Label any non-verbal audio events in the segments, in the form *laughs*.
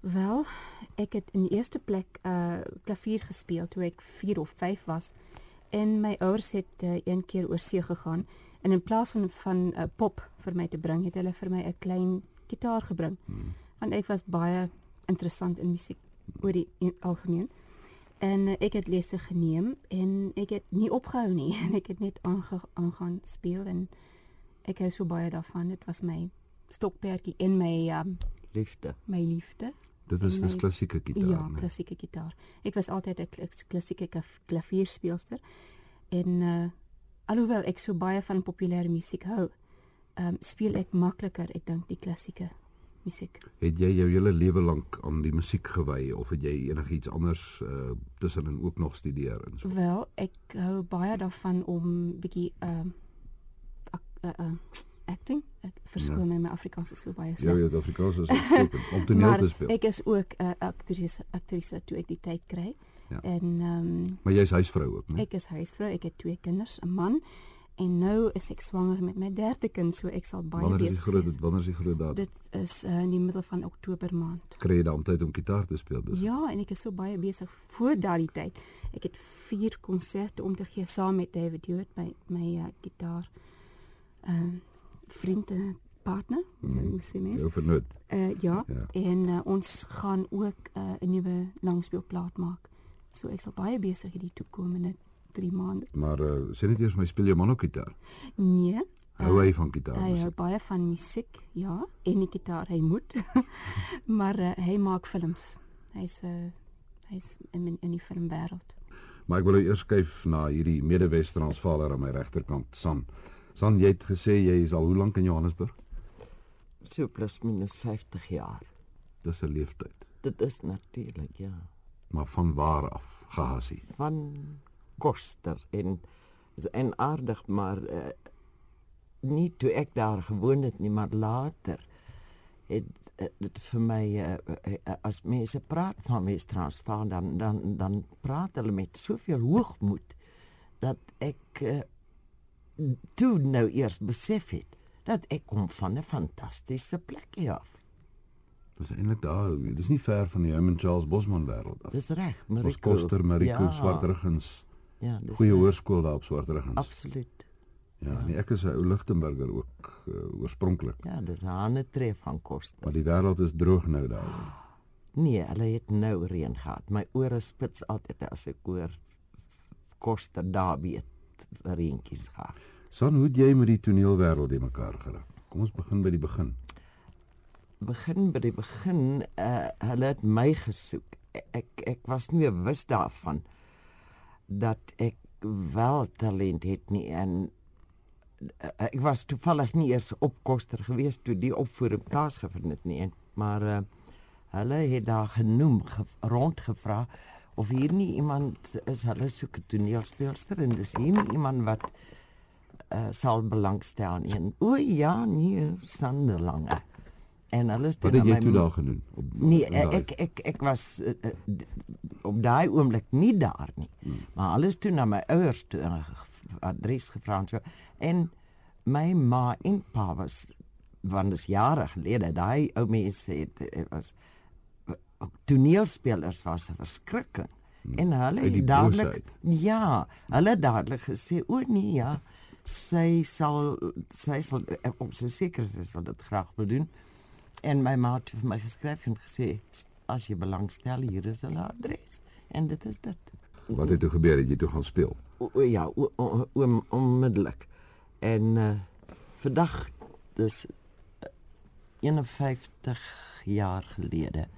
Wel, ek het in die eerste plek uh klavier gespeel toe ek 4 of 5 was. En my ouers het uh, een keer oor see gegaan en in plaas van van 'n uh, pop vir my te bring, het hulle vir my 'n klein gitaar gebring. Hmm. Want ek was baie interessant in musiek oor die algemeen. En uh, ek het lesse geneem en ek het nie opgehou nie. *laughs* ek het net aange, aangaan speel en ek hou so baie daarvan. Dit was my stokperdjie in my um, liefde. My liefde. Dit is 'n klassieke gitaar. Ja, klassieke gitaar. Ek was altyd 'n klassieke klavierspeelster en uh alhoewel ek so baie van populêre musiek hou, ehm um, speel ek makliker, ek dink die klassieke musiek. Het jy jou hele lewe lank aan die musiek gewy of het jy enigiets anders uh tussenin ook nog studeer en so? Wel, ek hou baie daarvan om bietjie ehm uh, uh, uh acting. Ek verskoon ja. my my Afrikaans is so baie sleg. Ja, ja, Afrikaans is uitstekend om toneel *laughs* te speel. Ek is ook 'n uh, aktrise aktrise toe ek die tyd kry. Ja. En ehm um, Maar jy's huisvrou ook, né? Ek is huisvrou. Ek het twee kinders, 'n man en nou is ek swanger met my derde kind, so ek sal baie besig wees. Wanneer is die groot wanneer is die groot datum? Dit is uh, in die middel van Oktober maand. Kry jy dan tyd om gitaar te speel dus? Ja, en ek is so baie besig voor daardie tyd. Ek het vier konserte om te gee saam met David Hewitt by my uh, gitaar. Ehm uh, vriend en partner, mm. moet sê mens. Jou vernoot. Uh ja, ja. en uh, ons gaan ook eh, 'n uh, nuwe langspeelplaat maak. So ek sal baie besig hierdie toekomende 3 maande. Maar uh, sê net eers my speel jy man ook gitaar? Nee. Hou hy van gitaar? Hy hou baie van musiek, ja, en die gitaar, hy moet. *laughs* maar uh, hy maak films. Hy's 'n uh, hy's in in die filmwêreld. Maar ek wil nou eers kyk na hierdie Midde-Wes-Transvaaler aan my regterkant, San. San, jy het gesê jy is al hoe lank in Johannesburg? So plus minus 50 jaar. Dis 'n leeftyd. Dit is natuurlik, ja. Maar van waar af, Gasie? Van Koster en en aardig, maar uh, nie toe ek daar gewoon het nie, maar later het uh, dit vir my uh, as mense praat van Wes-Transvaal dan dan dan praat hulle met soveel hoogmoed dat ek uh, toe nou eers besef het dat ek kom van 'n fantastiese plekie af. Dis eintlik daar, dis nie ver van die Herman Charles Bosman wêreld af. Dis reg, Mariko. Ons Koster Mariko ja. Swartruggens. Ja, dis goeie hoërskool daar op Swartruggens. Absoluut. Ja, ja. Nee, ek is 'n ou Lichtenburger ook uh, oorspronklik. Ja, dis 'n ander tref van Koster. Maar die wêreld is droog nou daar. Nee, hulle het nou reën gehad. My ore spits altyd as ek hoor Koster daar weet reentjies gehad. San, hoe het jy met die toneelwêreld in mekaar geraak? Kom ons begin by die begin. Begin by die begin, uh hulle het my gesoek. Ek ek was nie bewus daarvan dat ek wel talent het nie en uh, ek was toevallig nie eers op koster gewees toe die opvoering plaasgevind het nie en maar uh, hulle het daar genoem ge, rondgevra of hier nie iemand is hulle soek 'n toneelspeelster en dis hier nie iemand wat uh, sal belangstel in. O ja, nee, sanderlange. En alles toe na my Wat het jy toe daar gedoen? Op, nee, op ek ek ek was uh, op daai oomblik nie daar nie. Hmm. Maar alles toe na my ouers toe uh, adres gevra so en my ma en pa was want dit jare gelede daai ou mense het, het was ook toneelspelers was 'n verskrikking. Hmm. En hulle het dadelik ja, hulle dadelik gesê o nee ja, sy sal sy sal op sy seker sy sal dit graag wil doen. En my ma het vir my geskryf en gesê as jy belangstel hier is hulle adres en dit is dit. Wat het toe gebeur? Het jy toe gaan speel? O, o ja, oom onmiddellik. En uh vandag dis 51 jaar gelede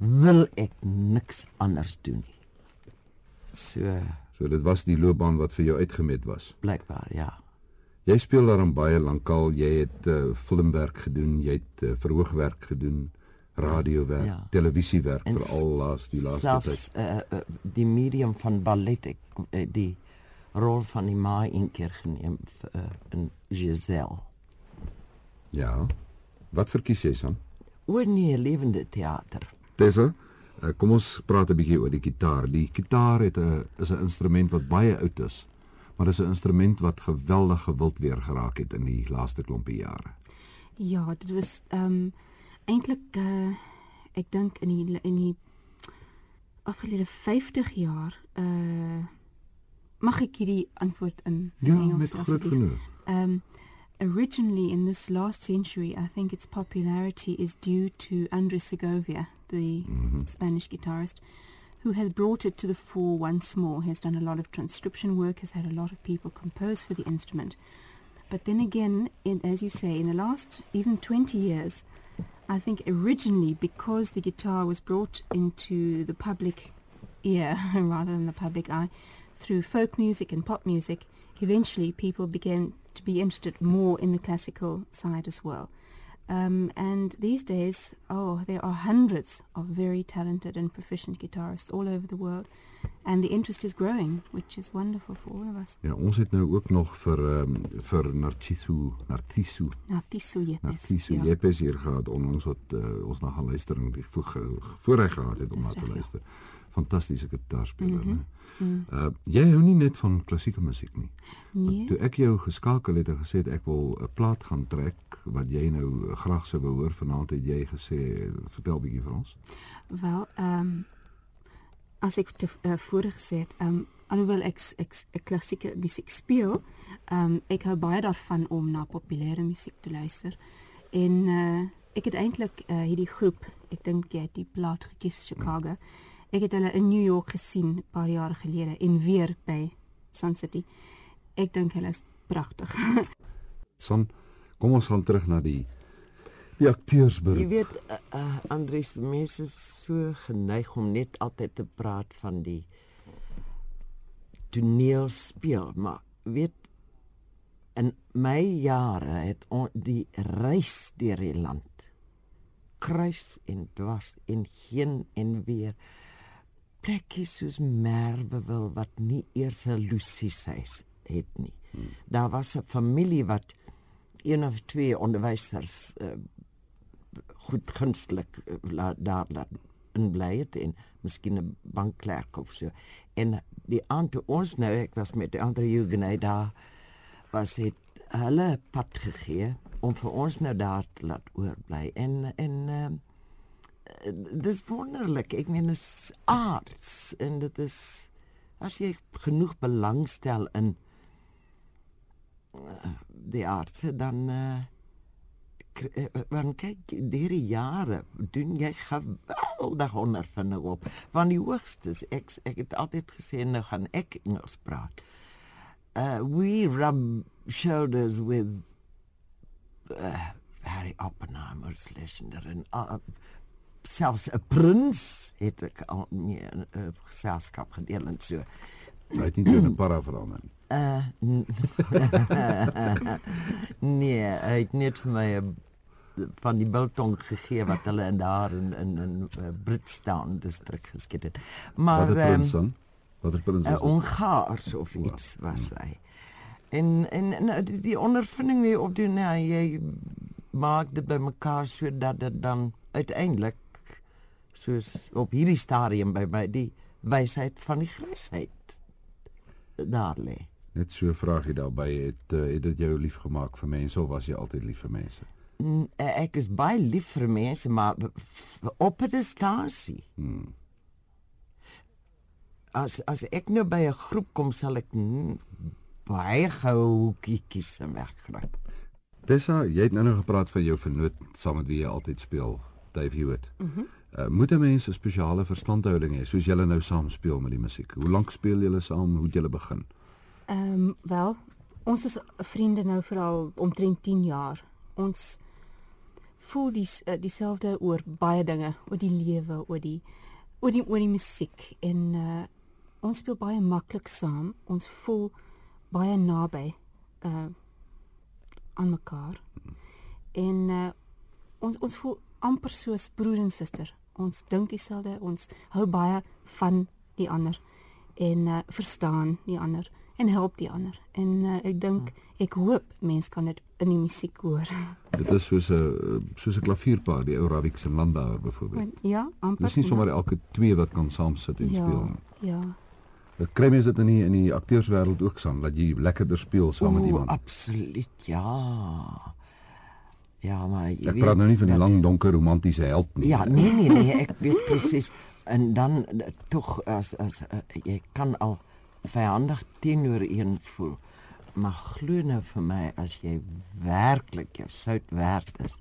wil ek niks anders doen nie. So so dit was die loopbaan wat vir jou uitgemet was. Blykbaar, ja. Jy speel daar aan baie lankal. Jy het uh, filmwerk gedoen, jy het uh, verhoogwerk gedoen, radiowerk, ja. televisiewerk veral laas die laaste selfs, tyd. Uh, uh, die medium van ballet ek uh, die rol van die ma een keer geneem uh, in Giselle. Ja. Wat verkies jy dan? Oor nie lewende teater. Tessa, uh, kom ons praat 'n bietjie oor die gitaar. Die gitaar het 'n is 'n instrument wat baie oud is maar dis 'n instrument wat geweldig gewild weer geraak het in die laaste klompie jare. Ja, dit was ehm um, eintlik uh ek dink in die in die afgelope 50 jaar uh mag ek hierdie antwoord in Ja, Engels met groot asseblief? genoeg. Um, originally, in this last century, I think its popularity is due to Andres Segovia, the mm-hmm. Spanish guitarist, who has brought it to the fore once more. Has done a lot of transcription work, has had a lot of people compose for the instrument. But then again, in, as you say, in the last even 20 years, I think originally because the guitar was brought into the public ear *laughs* rather than the public eye through folk music and pop music, eventually people began to be interested more in the classical side as well. Um, and these days, oh, there are hundreds of very talented and proficient guitarists all over the world, and the interest is growing, which is wonderful for all of us. Ja, ons het nou ook nog vir um, vir Narciso, Narciso, Narciso Yepes. Narciso ja. Jepes hier gehad onlangs wat uh, ons na gaan luister en die voor, voorreg gehad het om na te reg, ja. Fantastiese gitaarspeler, mm -hmm. Uh jy hou nie net van klassieke musiek nie. Nee. Toe ek jou geskakel het en gesê het ek wil 'n plaat gaan trek wat jy nou graag sou wou hoor vanaand het jy gesê vertel bietjie vir ons. Wel, ehm um, as ek te uh, voorig gesê het, ehm um, alhoewel ek ek ek klassieke musiek speel, ehm um, ek hou baie daarvan om na populêre musiek te luister. En uh ek het eintlik uh, hierdie groep, ek dink jy het die plaat gekies Chicago. Ek het hulle in New York gesien 'n paar jaar gelede en weer by Sun City. Ek dink hulle is pragtig. *laughs* San, kom ons gaan terug na die die Jy akteursberoep. weet uh, uh, Andries mense is so geneig om net altyd te praat van die toneel speel, maar weet in my jare het on, die reis deur die land kruis en dwars en heen en weer plekkies soos Merwewil wat nie eers 'n Lucies huis het nie. Hmm. Daar was 'n familie wat een of twee onderwysers uh, goed gunstelik uh, la, daar laat inbly het en miskien 'n bankklerk of so. En die aand toe ons nou ek was met die ander Jugendai daar was het hulle pad gegee om vir ons nou daar te laat oorbly en en uh, dis wonderlik. Ek meen is aards en dit is as jy genoeg belangstel in uh, die aardse dan uh, eh, want kyk hierdie jare doen jy geweldig ondervinding op van die hoogstes ek ek het altyd gesê nou gaan ek Engels praat uh, we rub shoulders with uh, Harry Oppenheimer's legendary en uh, selfs 'n prins het ek al mee 'n uh, geselskap gedeel en so Hy het nie toe 'n para verander nie. Uh nee, hy het net vir my 'n van die biltong gegee wat hulle in daar in in in uh, Britstown distrik geskiet het. Maar Watter ehm, prins dan? Watter prins 'n dit? Ongaars of iets was hy. En en, en die, die ondervinding wat jy opdoen, ja, jy maak dit bymekaar sodat dit dan uiteindelik soos op hierdie stadium by my die wysheid van die grysheid daar lê. Net so 'n vraagie daarbey het uh, het dit jou lief gemaak vir mense of was jy altyd lief vir mense? N- Ek is baie lief vir mense, maar op 'n distansie. Hmm. As as ek nou by 'n groep kom, sal ek mm, baie gou kies en weggryp. Tessa, jy het nou nog gepraat van jou vernoot saam met wie jy altyd speel, Dave Hewitt. Mhm. Mm Uh, moet 'n mens 'n spesiale verstandhouding hê soos julle nou saam speel met die musiek? Hoe lank speel julle saam? Hoe het julle begin? Ehm um, wel, ons is vriende nou veral omtrent 10 jaar. Ons voel die uh, dieselfde oor baie dinge, oor die lewe, oor die oor die oor die musiek en uh ons speel baie maklik saam. Ons voel baie naby uh aan mekaar. En uh ons ons voel amper soos broer en suster. Ons dink dieselfde, ons hou baie van die ander en uh, verstaan die ander en help die ander. En uh, ek dink ek hoop mense kan dit in die musiek hoor. *laughs* Dit is soos 'n soos 'n klavierpaar, die ou Rarik se Landauer byvoorbeeld. Ja, amper. Dis nie sommer elke twee wat kan saam sit en ja, speel nie. Ja. Ek kry mense dit in die in die akteurswêreld ook saam dat jy lekkerder speel saam met O, iemand. Absoluut, ja. Ja, maar jy Ek praat nou nie van die lang donker romantiese held nie. Ja, nee nee nee, ek weet presies. En dan eh, tog as as uh, jy kan al vyandig teenoor een voel. Maar glo nou vir my as jy werklik jou sout werd is,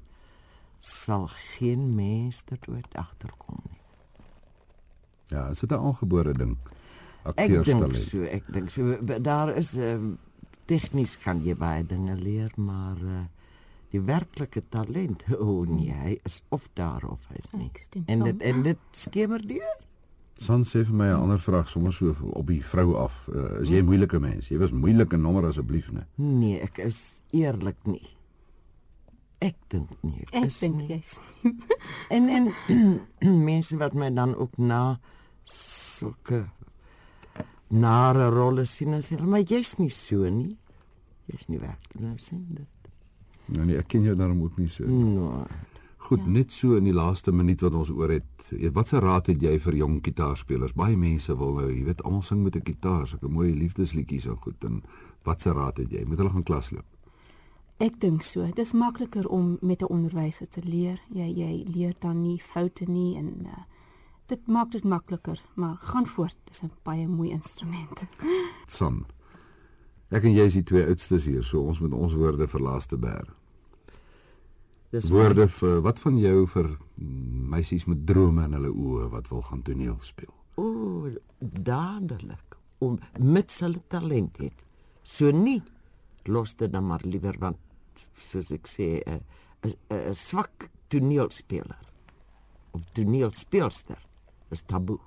sal geen mens dit ooit agterkom nie. Ja, is dit 'n aangebore ding? Ek dink so, ek dink so daar is um, tegnies kan jy baie dinge leer, maar uh, die werklike talent, o oh nee, hy is of daar of hy's nie. Ek En dit en dit skemer deur. San sê vir my 'n ander vraag sommer so op die vrou af. Uh, is jy 'n moeilike mens? Jy was moeilike nommer asseblief, né? Nee, ek is eerlik nie. Ek dink nie. Ek is dink nie. jy's *laughs* En en *clears throat* mense wat my dan ook na sulke nare rolle sien as hulle, maar jy's nie so nie. Jy's nie werklik nou sien dit. Nou nee, ek ken jou daarom ook nie so. No. Goed, ja. net so in die laaste minuut wat ons oor het. eh, Wat se raad het jy vir jong gitaarspelers? Baie mense wil nou, jy weet, almal sing met 'n gitaar, sulke mooi liefdesliedjies so goed en wat se raad het jy? Moet hulle gaan klas loop? Ek dink so. Dit is makliker om met 'n onderwyser te leer. Jy jy leer dan nie foute nie en uh, dit maak dit makliker, maar gaan voort. Dis 'n baie mooi instrument. San. Ek en jy is die twee oudstes hier, so ons moet ons woorde vir laaste bær. Dis Woorde vir wat van jou vir meisies met drome in hulle oë wat wil gaan toneel speel? O, dadelik om met hulle talent het. So nie los dit dan maar liewer want soos ek sê 'n 'n swak toneelspeler of toneelspeelster is taboe.